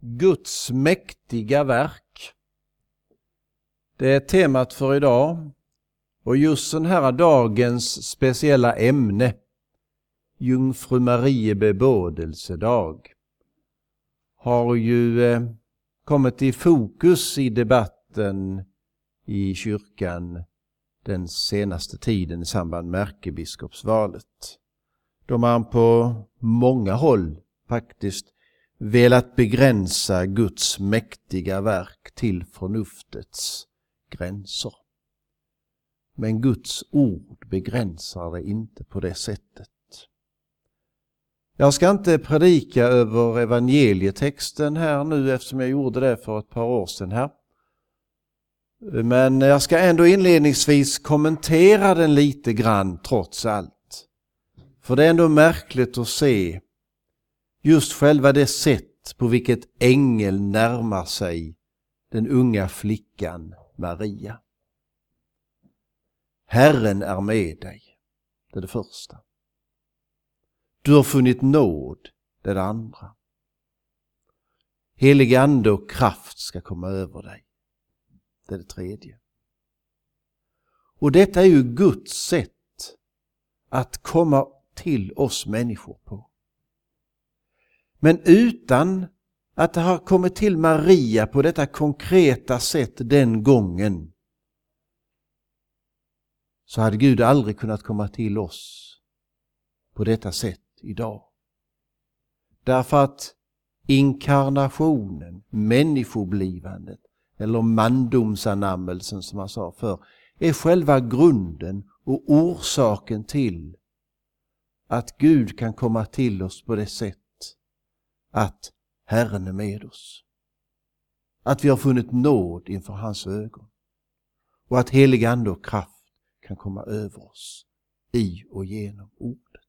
Guds mäktiga verk. Det är temat för idag och just den här dagens speciella ämne, Jungfru Marie bebådelsedag, har ju eh, kommit i fokus i debatten i kyrkan den senaste tiden i samband med ärkebiskopsvalet. Då man på många håll faktiskt velat begränsa Guds mäktiga verk till förnuftets gränser. Men Guds ord begränsar det inte på det sättet. Jag ska inte predika över evangelietexten här nu eftersom jag gjorde det för ett par år sedan här. Men jag ska ändå inledningsvis kommentera den lite grann trots allt. För det är ändå märkligt att se just själva det sätt på vilket ängeln närmar sig den unga flickan Maria. Herren är med dig, det är det första. Du har funnit nåd, det är det andra. Helig ande och kraft ska komma över dig, det är det tredje. Och detta är ju Guds sätt att komma till oss människor på. Men utan att det har kommit till Maria på detta konkreta sätt den gången så hade Gud aldrig kunnat komma till oss på detta sätt idag. Därför att inkarnationen, människoblivandet eller mandomsanammelsen som man sa för är själva grunden och orsaken till att Gud kan komma till oss på det sätt att Herren är med oss. Att vi har funnit nåd inför hans ögon. Och att helig ande och kraft kan komma över oss i och genom ordet.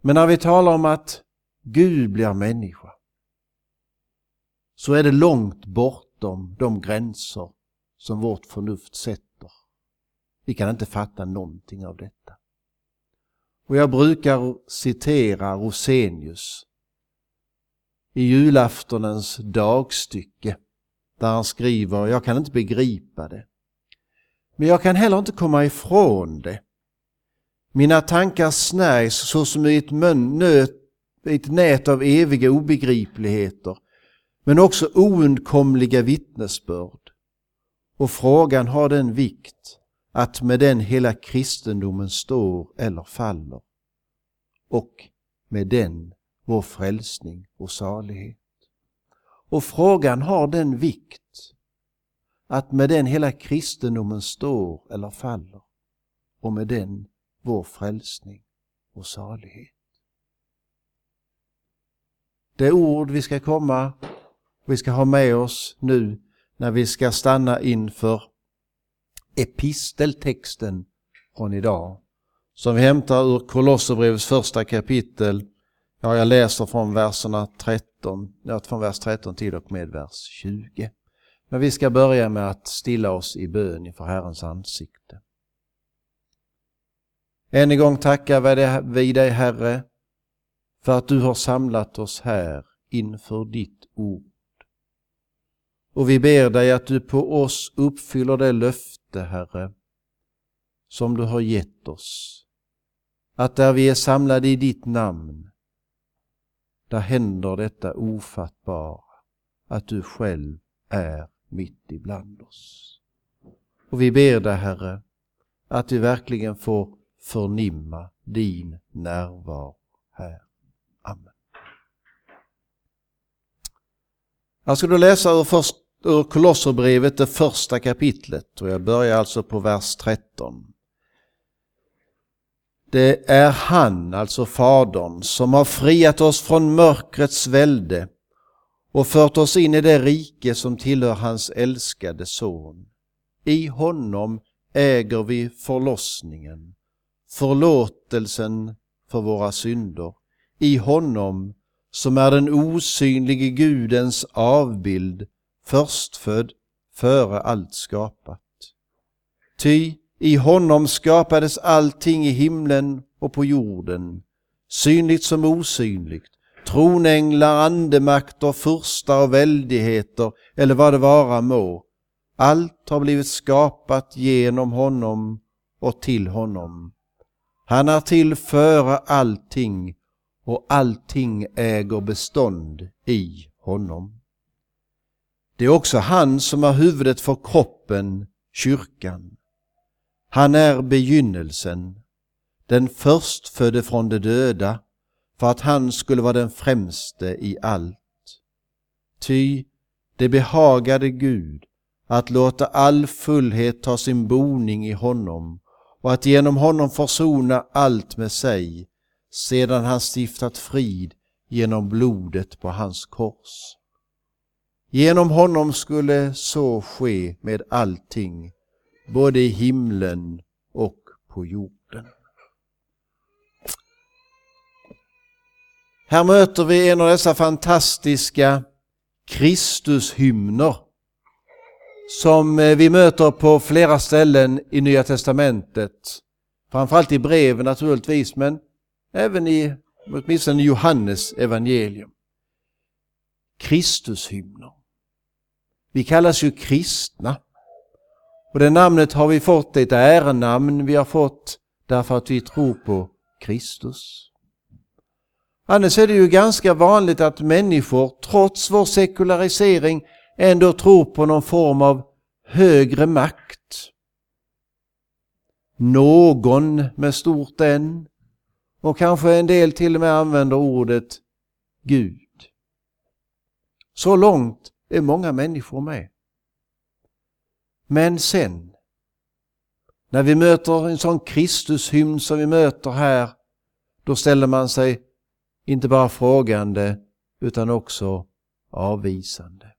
Men när vi talar om att Gud blir människa så är det långt bortom de gränser som vårt förnuft sätter. Vi kan inte fatta någonting av detta. Och jag brukar citera Rosenius i julaftonens dagstycke där han skriver, jag kan inte begripa det. Men jag kan heller inte komma ifrån det. Mina tankar snärjs såsom i ett, nöt, ett nät av eviga obegripligheter, men också oundkomliga vittnesbörd. Och frågan har den vikt att med den hela kristendomen står eller faller. Och med den vår frälsning och salighet. Och frågan har den vikt att med den hela kristendomen står eller faller och med den vår frälsning och salighet. Det ord vi ska komma, vi ska ha med oss nu när vi ska stanna inför episteltexten från idag som vi hämtar ur Kolosserbrevets första kapitel Ja, jag läser från verserna 13, ja, från vers 13 till och med vers 20. Men vi ska börja med att stilla oss i bön inför Herrens ansikte. Än en gång tackar vi dig Herre för att du har samlat oss här inför ditt ord. Och vi ber dig att du på oss uppfyller det löfte, Herre, som du har gett oss. Att där vi är samlade i ditt namn där händer detta ofattbara, att du själv är mitt ibland oss. Och vi ber dig Herre, att vi verkligen får förnimma din närvaro här. Amen. Jag ska då läsa ur, först, ur Kolosserbrevet, det första kapitlet och jag börjar alltså på vers 13. Det är han, alltså Fadern, som har friat oss från mörkrets välde och fört oss in i det rike som tillhör hans älskade son. I honom äger vi förlossningen, förlåtelsen för våra synder. I honom som är den osynlige Gudens avbild, förstfödd före allt skapat. Ty i honom skapades allting i himlen och på jorden, synligt som osynligt, tronänglar, andemakter, furstar och väldigheter eller vad det vara må. Allt har blivit skapat genom honom och till honom. Han är till före allting och allting äger bestånd i honom. Det är också han som är huvudet för kroppen, kyrkan. Han är begynnelsen, den förstfödde från de döda, för att han skulle vara den främste i allt. Ty det behagade Gud att låta all fullhet ta sin boning i honom och att genom honom försona allt med sig, sedan han stiftat frid genom blodet på hans kors. Genom honom skulle så ske med allting, både i himlen och på jorden. Här möter vi en av dessa fantastiska Kristushymner som eh, vi möter på flera ställen i Nya Testamentet. Framförallt i breven naturligtvis, men även i åtminstone Johannes evangelium. Kristushymner. Vi kallas ju kristna. Och det namnet har vi fått, ett ärenamn vi har fått därför att vi tror på Kristus. Annars är det ju ganska vanligt att människor, trots vår sekularisering, ändå tror på någon form av högre makt. Någon med stort N och kanske en del till och med använder ordet Gud. Så långt är många människor med. Men sen, när vi möter en sån Kristushymn som vi möter här, då ställer man sig inte bara frågande utan också avvisande.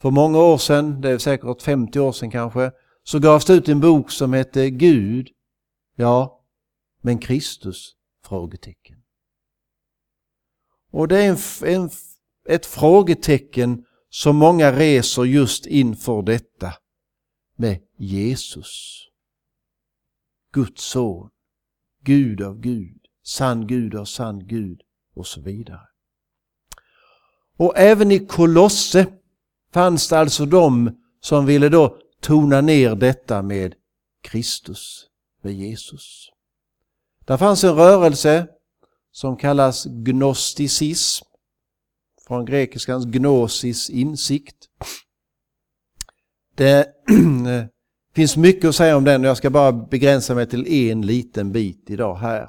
För många år sedan, det är säkert 50 år sedan kanske, så gavs det ut en bok som hette Gud, ja, men Kristus? Frågetecken. Och det är en, en, ett frågetecken som många reser just inför detta med Jesus. Guds son, Gud av Gud, sann Gud av sann Gud och så vidare. Och även i Kolosse fanns det alltså de som ville då tona ner detta med Kristus, med Jesus. Där fanns en rörelse som kallas gnosticism, från grekiskans gnosis, insikt. Det eh, finns mycket att säga om den och jag ska bara begränsa mig till en liten bit idag här.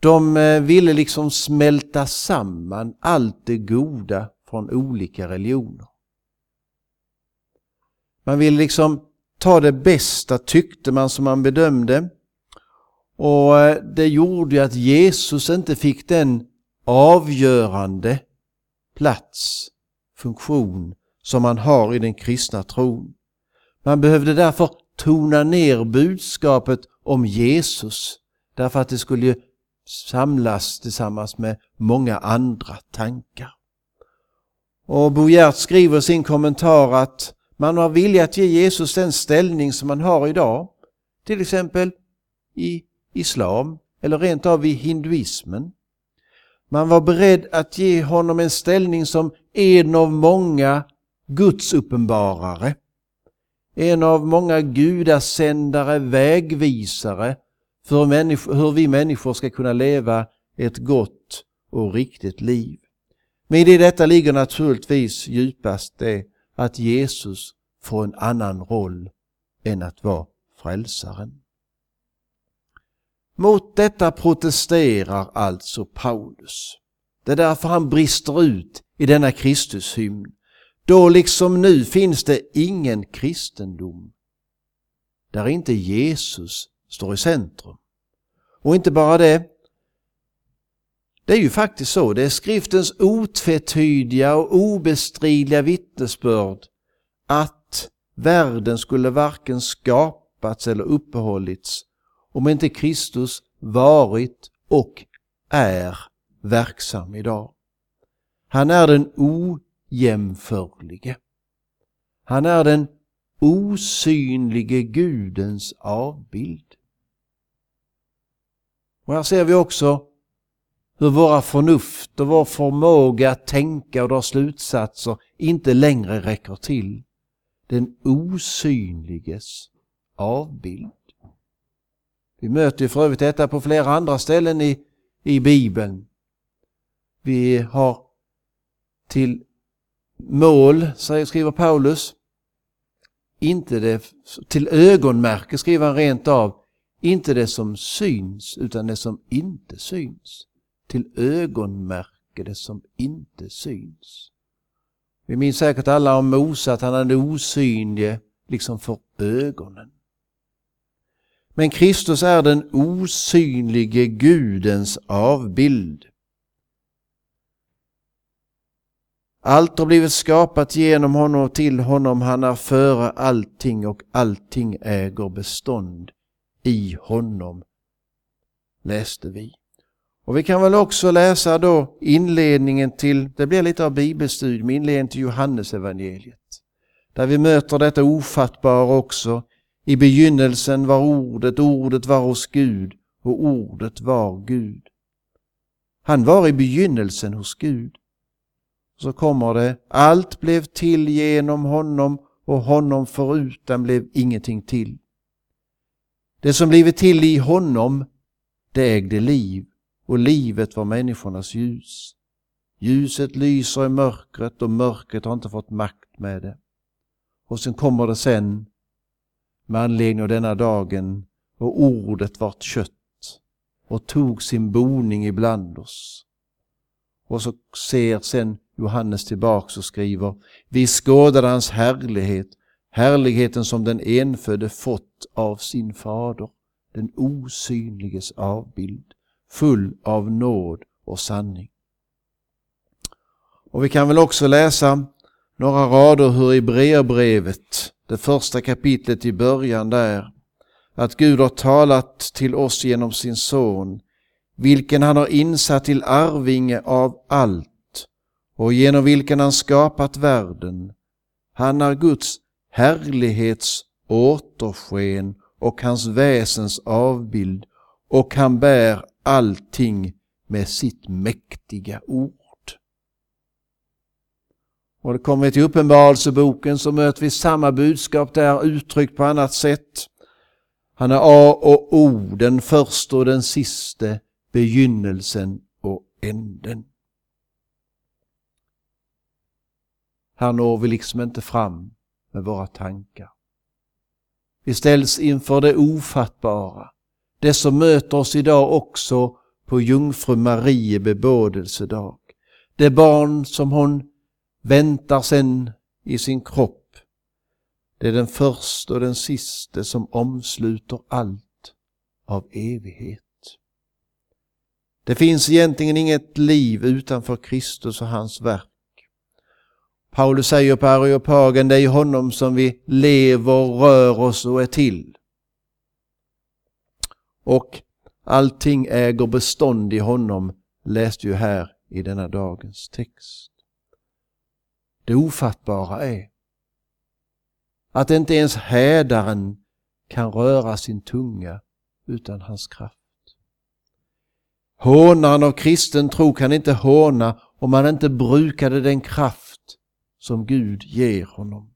De eh, ville liksom smälta samman allt det goda från olika religioner. Man ville liksom ta det bästa tyckte man som man bedömde och eh, det gjorde ju att Jesus inte fick den avgörande plats, funktion som man har i den kristna tron. Man behövde därför tona ner budskapet om Jesus därför att det skulle samlas tillsammans med många andra tankar. Och Bo Gert skriver i sin kommentar att man var villig att ge Jesus den ställning som man har idag, till exempel i islam eller rent av i hinduismen. Man var beredd att ge honom en ställning som en av många gudsuppenbarare. En av många gudasändare, vägvisare för hur vi människor ska kunna leva ett gott och riktigt liv. Men i detta ligger naturligtvis djupast det att Jesus får en annan roll än att vara frälsaren. Mot detta protesterar alltså Paulus. Det är därför han brister ut i denna Kristushymn. Då liksom nu finns det ingen kristendom där inte Jesus står i centrum. Och inte bara det, det är ju faktiskt så, det är skriftens otvetydiga och obestridliga vittnesbörd att världen skulle varken skapats eller uppehållits om inte Kristus varit och är verksam idag. Han är den ojämförlige. Han är den osynlige Gudens avbild. Och här ser vi också hur våra förnuft och vår förmåga att tänka och dra slutsatser inte längre räcker till. Den osynliges avbild. Vi möter ju för övrigt detta på flera andra ställen i, i Bibeln. Vi har till mål, skriver Paulus, inte det, till ögonmärke skriver han rent av, inte det som syns utan det som inte syns. Till ögonmärke det som inte syns. Vi minns säkert alla om Mose att han hade osynlig, liksom för ögonen. Men Kristus är den osynlige Gudens avbild. Allt har blivit skapat genom honom och till honom. Han är före allting och allting äger bestånd i honom, läste vi. Och vi kan väl också läsa då inledningen till, det blir lite av bibelstudium, inledningen till Johannesevangeliet. Där vi möter detta ofattbara också. I begynnelsen var ordet, ordet var hos Gud och ordet var Gud. Han var i begynnelsen hos Gud. Så kommer det, allt blev till genom honom och honom förutan blev ingenting till. Det som blivit till i honom, det ägde liv och livet var människornas ljus. Ljuset lyser i mörkret och mörkret har inte fått makt med det. Och sen kommer det sen med anledning av denna dagen och ordet vart kött och tog sin boning ibland oss. Och så ser sen Johannes tillbaks och skriver Vi skådade hans härlighet, härligheten som den enfödde fått av sin fader, den osynliges avbild, full av nåd och sanning. Och vi kan väl också läsa några rader hur i brevet, det första kapitlet i början där, att Gud har talat till oss genom sin son, vilken han har insatt till arvinge av allt och genom vilken han skapat världen. Han är Guds härlighets återsken och hans väsens avbild och han bär allting med sitt mäktiga ord. Och det kommer vi till Uppenbarelseboken så möter vi samma budskap där uttryckt på annat sätt. Han är A och O, den första och den siste, begynnelsen och änden. Här når vi liksom inte fram med våra tankar. Vi ställs inför det ofattbara, det som möter oss idag också på jungfru Marie bebådelsedag. Det barn som hon väntar sen i sin kropp. Det är den första och den siste som omsluter allt av evighet. Det finns egentligen inget liv utanför Kristus och hans verk. Paulus säger på Areopagen, det är i honom som vi lever, rör oss och är till. Och allting äger bestånd i honom, läste ju här i denna dagens text. Det ofattbara är att inte ens hädaren kan röra sin tunga utan hans kraft. Hånaren av kristen tro kan inte håna om han inte brukade den kraft som Gud ger honom.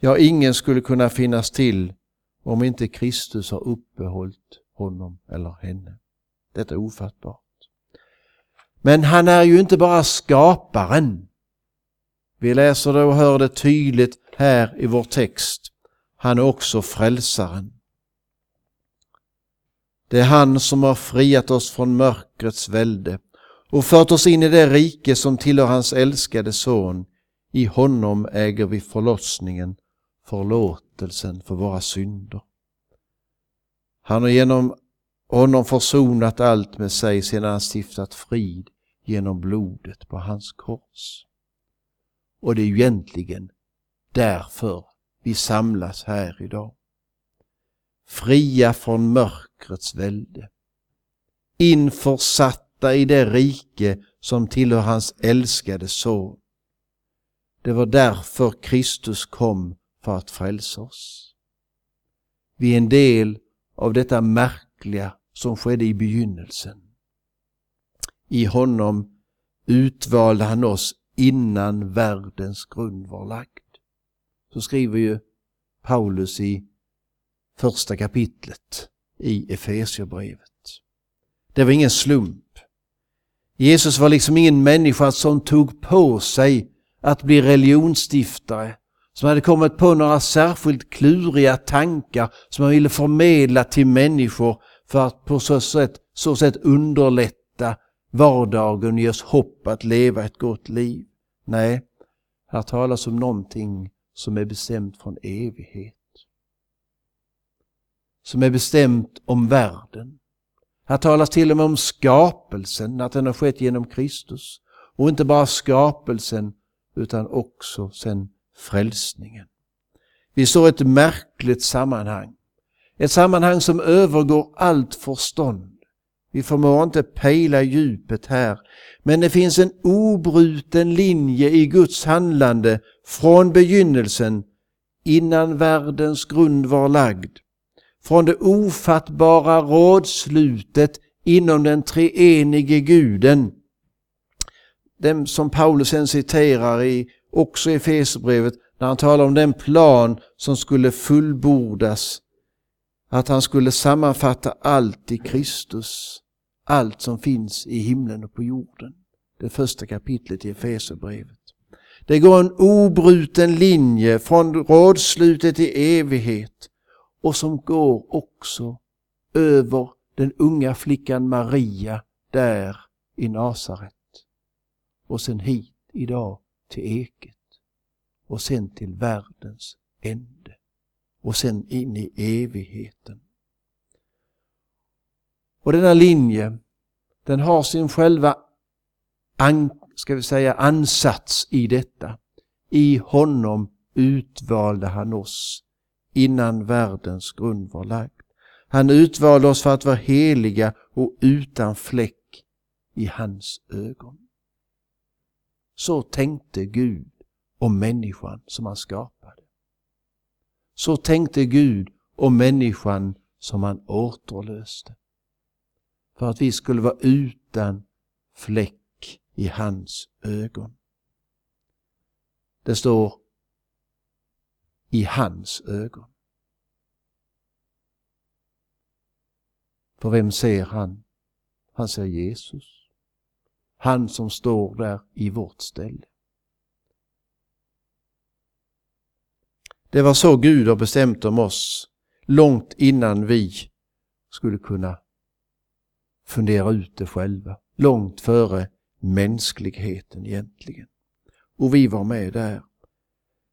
Ja, ingen skulle kunna finnas till om inte Kristus har uppehållit honom eller henne. Detta är ofattbart. Men han är ju inte bara skaparen. Vi läser det och hör det tydligt här i vår text. Han är också frälsaren. Det är han som har friat oss från mörkrets välde och fört oss in i det rike som tillhör hans älskade son. I honom äger vi förlossningen, förlåtelsen för våra synder. Han har genom honom försonat allt med sig sedan han stiftat frid genom blodet på hans kors. Och det är ju egentligen därför vi samlas här idag. Fria från mörkrets välde. Införsatta i det rike som tillhör hans älskade son. Det var därför Kristus kom för att frälsa oss. Vi är en del av detta märkliga som skedde i begynnelsen. I honom utvalde han oss innan världens grund var lagd. Så skriver ju Paulus i första kapitlet i Efesierbrevet. Det var ingen slump. Jesus var liksom ingen människa som tog på sig att bli religionsstiftare, som hade kommit på några särskilt kluriga tankar som han ville förmedla till människor för att på så sätt, så sätt underlätta vardagen och ge oss hopp att leva ett gott liv. Nej, här talas om någonting som är bestämt från evighet. Som är bestämt om världen. Här talas till och med om skapelsen, att den har skett genom Kristus. Och inte bara skapelsen utan också sen frälsningen. Vi står i ett märkligt sammanhang. Ett sammanhang som övergår allt förstånd. Vi förmår inte pejla djupet här, men det finns en obruten linje i Guds handlande från begynnelsen innan världens grund var lagd. Från det ofattbara rådslutet inom den treenige guden. Den som Paulus sen citerar i, också i Fesebrevet när han talar om den plan som skulle fullbordas. Att han skulle sammanfatta allt i Kristus. Allt som finns i himlen och på jorden. Det första kapitlet i Efesierbrevet. Det går en obruten linje från rådslutet till evighet och som går också över den unga flickan Maria där i Nasaret. Och sen hit idag till Eket. Och sen till världens ände. Och sen in i evigheten. Och denna linje, den har sin själva an, ska vi säga, ansats i detta. I honom utvalde han oss innan världens grund var lagd. Han utvalde oss för att vara heliga och utan fläck i hans ögon. Så tänkte Gud om människan som han skapade. Så tänkte Gud om människan som han återlöste. För att vi skulle vara utan fläck i hans ögon. Det står i hans ögon. För vem ser han? Han ser Jesus. Han som står där i vårt ställe. Det var så Gud har bestämt om oss långt innan vi skulle kunna fundera ut det själva. Långt före mänskligheten egentligen. Och vi var med där.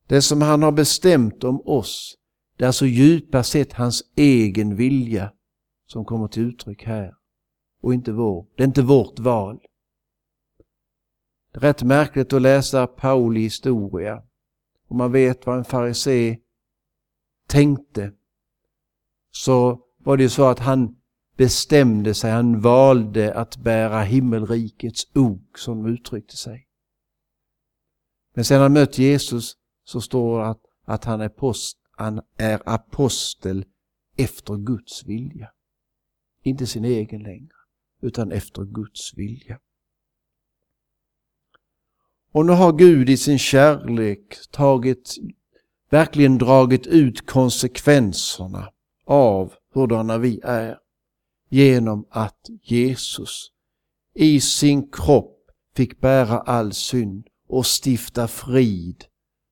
Det som han har bestämt om oss, det är alltså djupast sett hans egen vilja som kommer till uttryck här. Och inte vår. Det är inte vårt val. Det är rätt märkligt att läsa Pauli historia. Om man vet vad en farisé tänkte så var det ju så att han bestämde sig, han valde att bära himmelrikets ok som uttryckte sig. Men sedan han mött Jesus så står det att, att han, är post, han är apostel efter Guds vilja. Inte sin egen längre, utan efter Guds vilja. Och nu har Gud i sin kärlek tagit, verkligen dragit ut konsekvenserna av hurdana vi är genom att Jesus i sin kropp fick bära all synd och stifta frid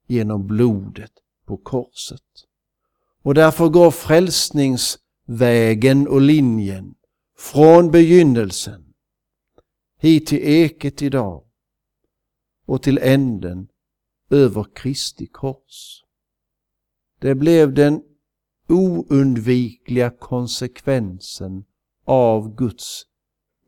genom blodet på korset. Och därför går frälsningsvägen och linjen från begynnelsen hit till eket idag och till änden över Kristi kors. Det blev den oundvikliga konsekvensen av Guds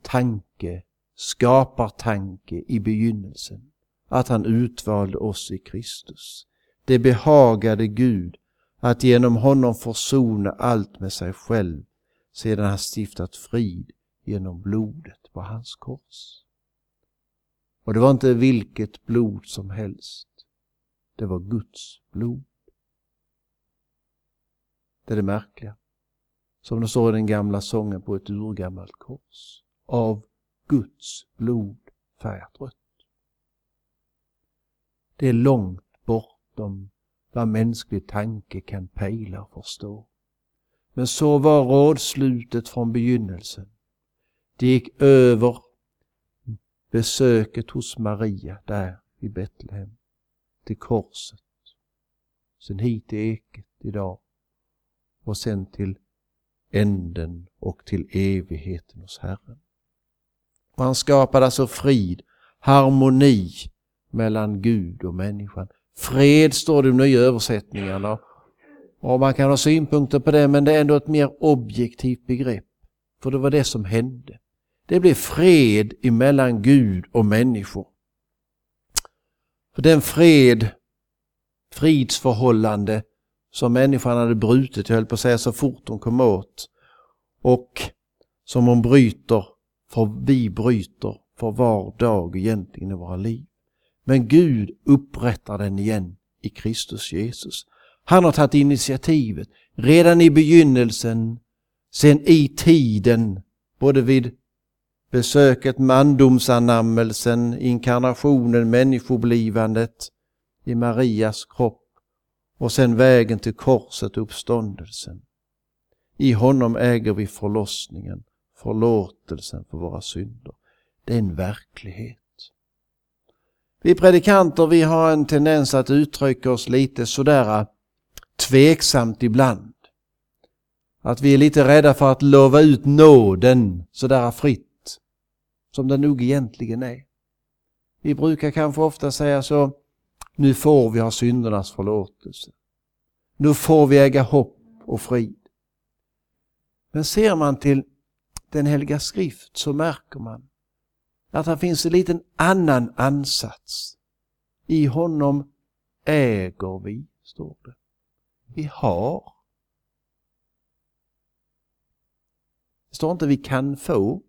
tanke, skapartanke i begynnelsen att han utvalde oss i Kristus. Det behagade Gud att genom honom försona allt med sig själv sedan han stiftat frid genom blodet på hans kors. Och det var inte vilket blod som helst. Det var Guds blod. Det är det märkliga. Som det står i den gamla sången på ett urgammalt kors. Av Guds blod färgat rött. Det är långt bortom vad mänsklig tanke kan pejla och förstå. Men så var rådslutet från begynnelsen. Det gick över besöket hos Maria där i Betlehem till korset. Sen hit till eket idag och sen till änden och till evigheten hos Herren. Och han skapade alltså frid, harmoni mellan Gud och människan. Fred står det i de nya översättningarna. Och man kan ha synpunkter på det men det är ändå ett mer objektivt begrepp. För det var det som hände. Det blev fred emellan Gud och människor. För den fred, fridsförhållande som människan hade brutit, jag höll på att säga så fort hon kom åt, och som hon bryter, för vi bryter för var dag egentligen i våra liv. Men Gud upprättar den igen i Kristus Jesus. Han har tagit initiativet redan i begynnelsen, sen i tiden, både vid besöket, mandomsanammelsen, inkarnationen, människoblivandet i Marias kropp och sen vägen till korset, uppståndelsen. I honom äger vi förlossningen, förlåtelsen för våra synder. Det är en verklighet. Vi predikanter vi har en tendens att uttrycka oss lite sådär äh, tveksamt ibland. Att vi är lite rädda för att lova ut nåden sådär fritt. Som den nog egentligen är. Vi brukar kanske ofta säga så, nu får vi ha syndernas förlåtelse. Nu får vi äga hopp och frid. Men ser man till den heliga skrift så märker man att här finns en liten annan ansats. I honom äger vi, står det. Vi har. Det står inte vi kan få.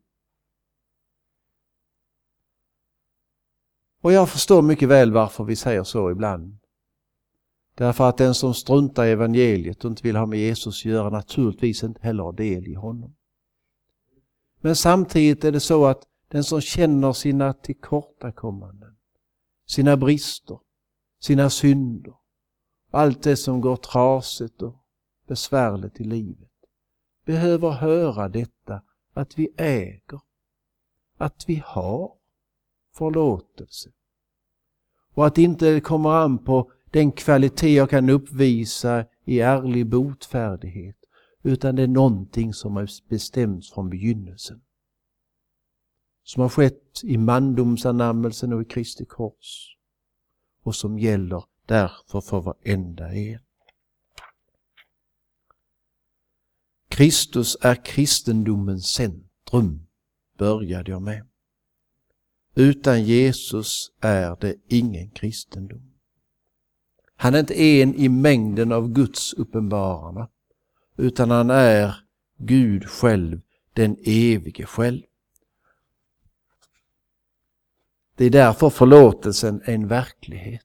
Och jag förstår mycket väl varför vi säger så ibland. Därför att den som struntar i evangeliet och inte vill ha med Jesus att göra naturligtvis inte heller har del i honom. Men samtidigt är det så att den som känner sina tillkortakommanden, sina brister, sina synder, allt det som går trasigt och besvärligt i livet, behöver höra detta att vi äger, att vi har förlåtelse. Och att det inte kommer an på den kvalitet jag kan uppvisa i ärlig botfärdighet, utan det är någonting som har bestämts från begynnelsen som har skett i mandomsanammelsen och i Kristi kors och som gäller därför för varenda en. Kristus är kristendomens centrum, började jag med. Utan Jesus är det ingen kristendom. Han är inte en i mängden av Guds uppenbararna, utan han är Gud själv, den evige själv. Det är därför förlåtelsen är en verklighet.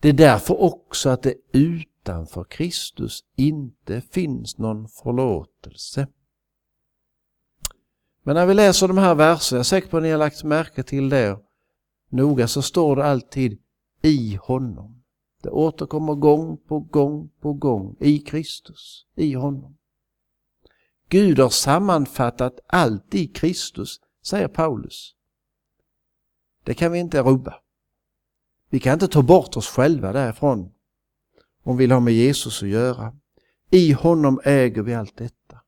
Det är därför också att det utanför Kristus inte finns någon förlåtelse. Men när vi läser de här verserna, jag är säker på att ni har lagt märke till det noga, så står det alltid i honom. Det återkommer gång på gång på gång i Kristus, i honom. Gud har sammanfattat allt i Kristus, säger Paulus. Det kan vi inte rubba. Vi kan inte ta bort oss själva därifrån om vi vill ha med Jesus att göra. I honom äger vi allt detta.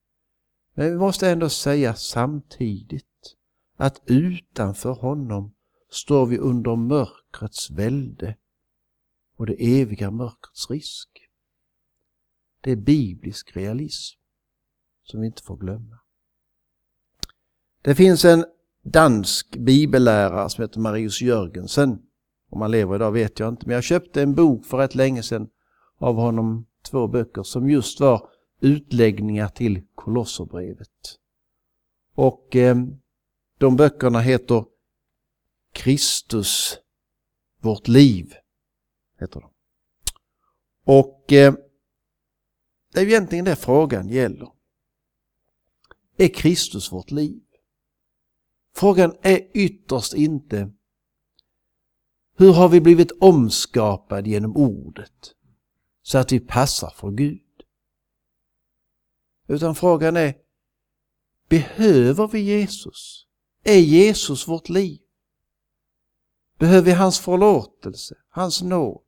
Men vi måste ändå säga samtidigt att utanför honom står vi under mörkrets välde och det eviga mörkrets risk. Det är biblisk realism som vi inte får glömma. Det finns en dansk bibellärare som heter Marius Jörgensen. Om han lever idag vet jag inte, men jag köpte en bok för rätt länge sedan av honom, två böcker som just var utläggningar till Kolosserbrevet. Och eh, de böckerna heter Kristus, vårt liv. Heter de. Och eh, det är egentligen det frågan gäller. Är Kristus vårt liv? Frågan är ytterst inte hur har vi blivit omskapade genom ordet så att vi passar för Gud? Utan frågan är, behöver vi Jesus? Är Jesus vårt liv? Behöver vi hans förlåtelse, hans nåd?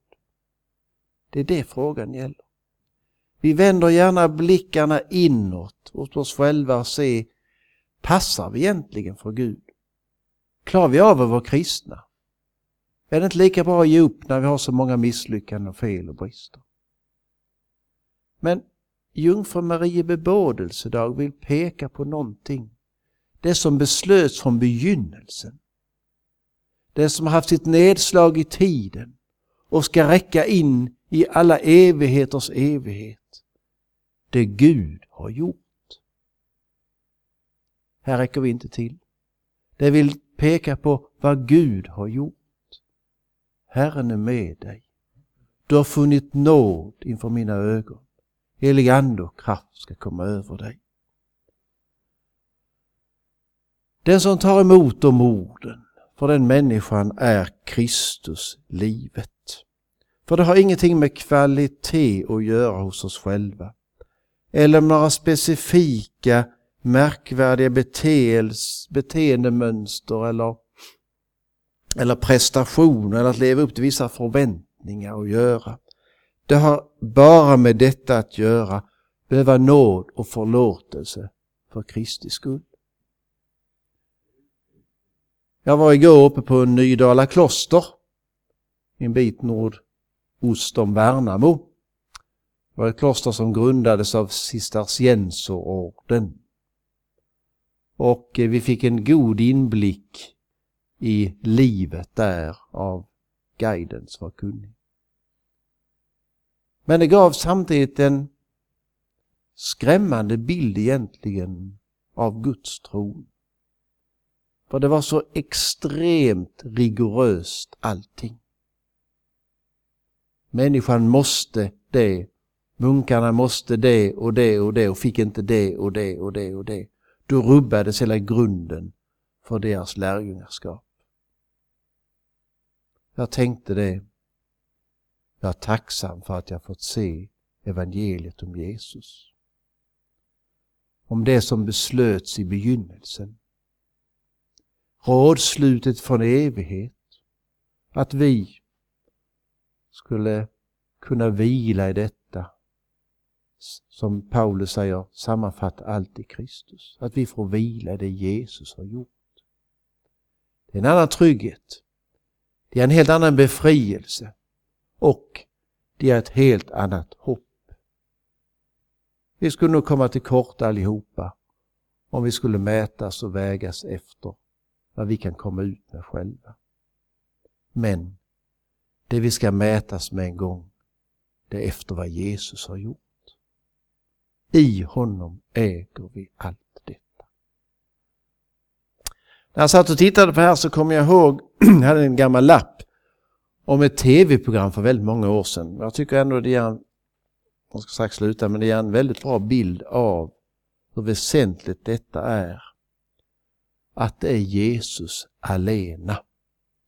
Det är det frågan gäller. Vi vänder gärna blickarna inåt åt oss själva och ser, passar vi egentligen för Gud? Klarar vi av att vara kristna? Är det inte lika bra att ge upp när vi har så många misslyckanden och fel och brister? Men Jungfru Marie bebådelsedag vill peka på någonting. Det som beslöts från begynnelsen. Det som har haft sitt nedslag i tiden och ska räcka in i alla evigheters evighet. Det Gud har gjort. Här räcker vi inte till. Det vill peka på vad Gud har gjort. Herren är med dig. Du har funnit nåd inför mina ögon. Helig ande och kraft ska komma över dig. Den som tar emot de orden, för den människan är Kristus livet. För det har ingenting med kvalitet att göra hos oss själva. Eller med några specifika märkvärdiga beteendemönster eller, eller prestationer eller att leva upp till vissa förväntningar att göra. Det har bara med detta att göra, behöva nåd och förlåtelse för Kristi skull. Jag var igår uppe på Nydala kloster, en bit nordost om Värnamo. Det var ett kloster som grundades av Cistercienserorden. Och eh, vi fick en god inblick i livet där av guiden som var kunnig. Men det gav samtidigt en skrämmande bild egentligen av Guds tron. För det var så extremt rigoröst allting. Människan måste det, munkarna måste det och det och det och fick inte det och det och det och det. Då rubbades hela grunden för deras lärjungaskap. Jag tänkte det jag är tacksam för att jag fått se evangeliet om Jesus. Om det som beslöts i begynnelsen. Rådslutet från evighet. Att vi skulle kunna vila i detta. Som Paulus säger, sammanfatta allt i Kristus. Att vi får vila i det Jesus har gjort. Det är en annan trygghet. Det är en helt annan befrielse och det är ett helt annat hopp. Vi skulle nog komma till korta allihopa om vi skulle mätas och vägas efter vad vi kan komma ut med själva. Men det vi ska mätas med en gång, det är efter vad Jesus har gjort. I honom äger vi allt detta. När jag satt och tittade på det här så kom jag ihåg, jag hade en gammal lapp om ett tv-program för väldigt många år sedan. Jag tycker ändå det ger en, jag ska strax sluta, men det ger en väldigt bra bild av hur väsentligt detta är. Att det är Jesus alena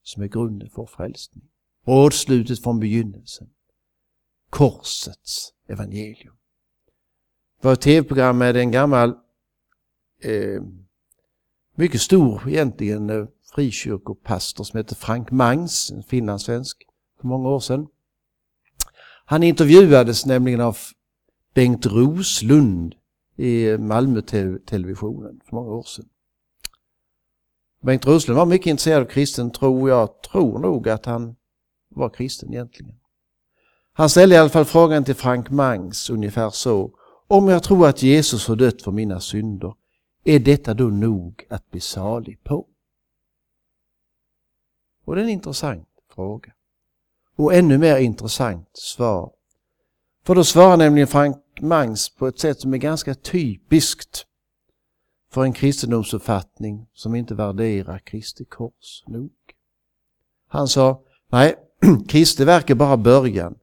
som är grunden för frälsning. Rådslutet från begynnelsen. Korsets evangelium. Vårt ett tv-program med en gammal, eh, mycket stor egentligen, eh, frikyrkopastor som heter Frank Mangs, en finlandssvensk, för många år sedan. Han intervjuades nämligen av Bengt Roslund i Malmö-televisionen för många år sedan. Bengt Roslund var mycket intresserad av kristen tro. Jag tror nog att han var kristen egentligen. Han ställde i alla fall frågan till Frank Mangs ungefär så. Om jag tror att Jesus har dött för mina synder, är detta då nog att bli salig på? Och det är en intressant fråga. Och ännu mer intressant svar. För då svarar nämligen Frank Mangs på ett sätt som är ganska typiskt för en kristendomsuppfattning som inte värderar Kristi kors nog. Han sa, nej, Kristi verk är bara början.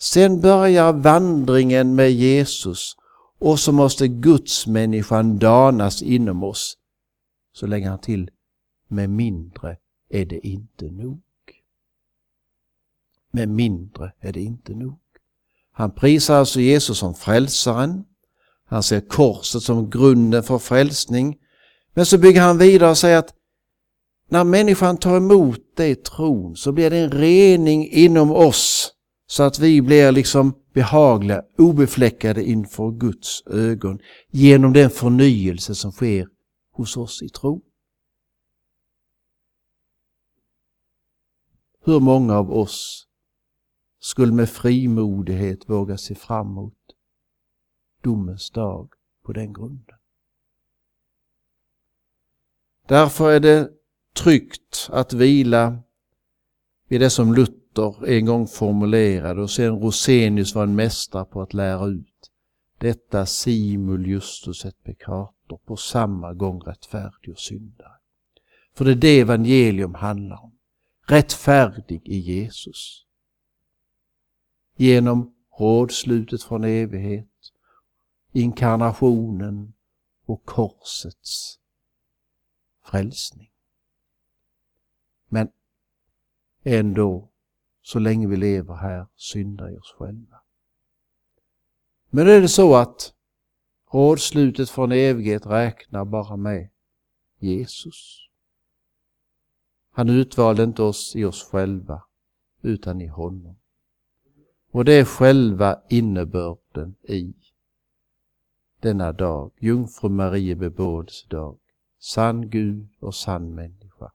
Sen börjar vandringen med Jesus och så måste gudsmänniskan danas inom oss. Så lägger han till, med mindre är det inte nog. Med mindre är det inte nog. Han prisar alltså Jesus som frälsaren. Han ser korset som grunden för frälsning. Men så bygger han vidare och säger att när människan tar emot det i tron så blir det en rening inom oss så att vi blir liksom behagliga, obefläckade inför Guds ögon genom den förnyelse som sker hos oss i tron. Hur många av oss skulle med frimodighet våga se fram emot domens dag på den grunden? Därför är det tryggt att vila vid det som Luther en gång formulerade och sen Rosenius var en mästare på att lära ut. Detta simul justus et peccator, på samma gång rättfärdig och syndare. För det är det evangelium handlar om. Rättfärdig i Jesus. Genom rådslutet från evighet, inkarnationen och korsets frälsning. Men ändå, så länge vi lever här, syndar i oss själva. Men är det så att rådslutet från evighet räknar bara med Jesus. Han utvalde inte oss i oss själva, utan i honom. Och det är själva innebörden i denna dag, Jungfru Marie bebådelsedag, sann Gud och sann människa,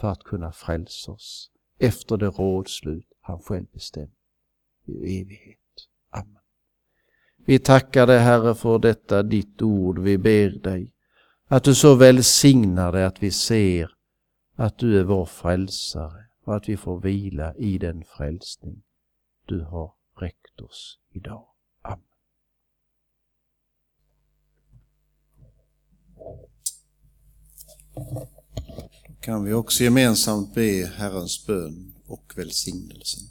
för att kunna frälsa oss efter det rådslut han själv bestämt i evighet. Amen. Vi tackar dig Herre för detta ditt ord. Vi ber dig att du så välsignar det att vi ser att du är vår frälsare och att vi får vila i den frälsning du har räckt oss idag. Amen. Då kan vi också gemensamt be Herrens bön och välsignelsen.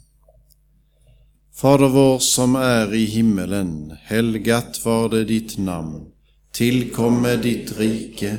Fader vår som är i himmelen. Helgat var det ditt namn. Tillkomme ditt rike.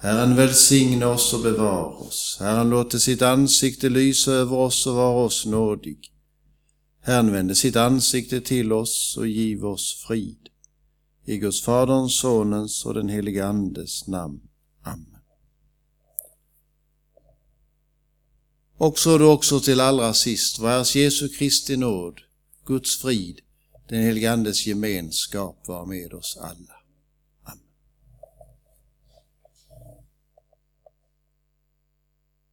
Herren välsigne oss och bevara oss. Herren låter sitt ansikte lysa över oss och vara oss nådig. Herren vände sitt ansikte till oss och giv oss frid. I Guds Faderns, Sonens och den helige Andes namn. Amen. Och så då också till allra sist, vår Herres Jesu Kristi nåd, Guds frid, den helige Andes gemenskap var med oss alla.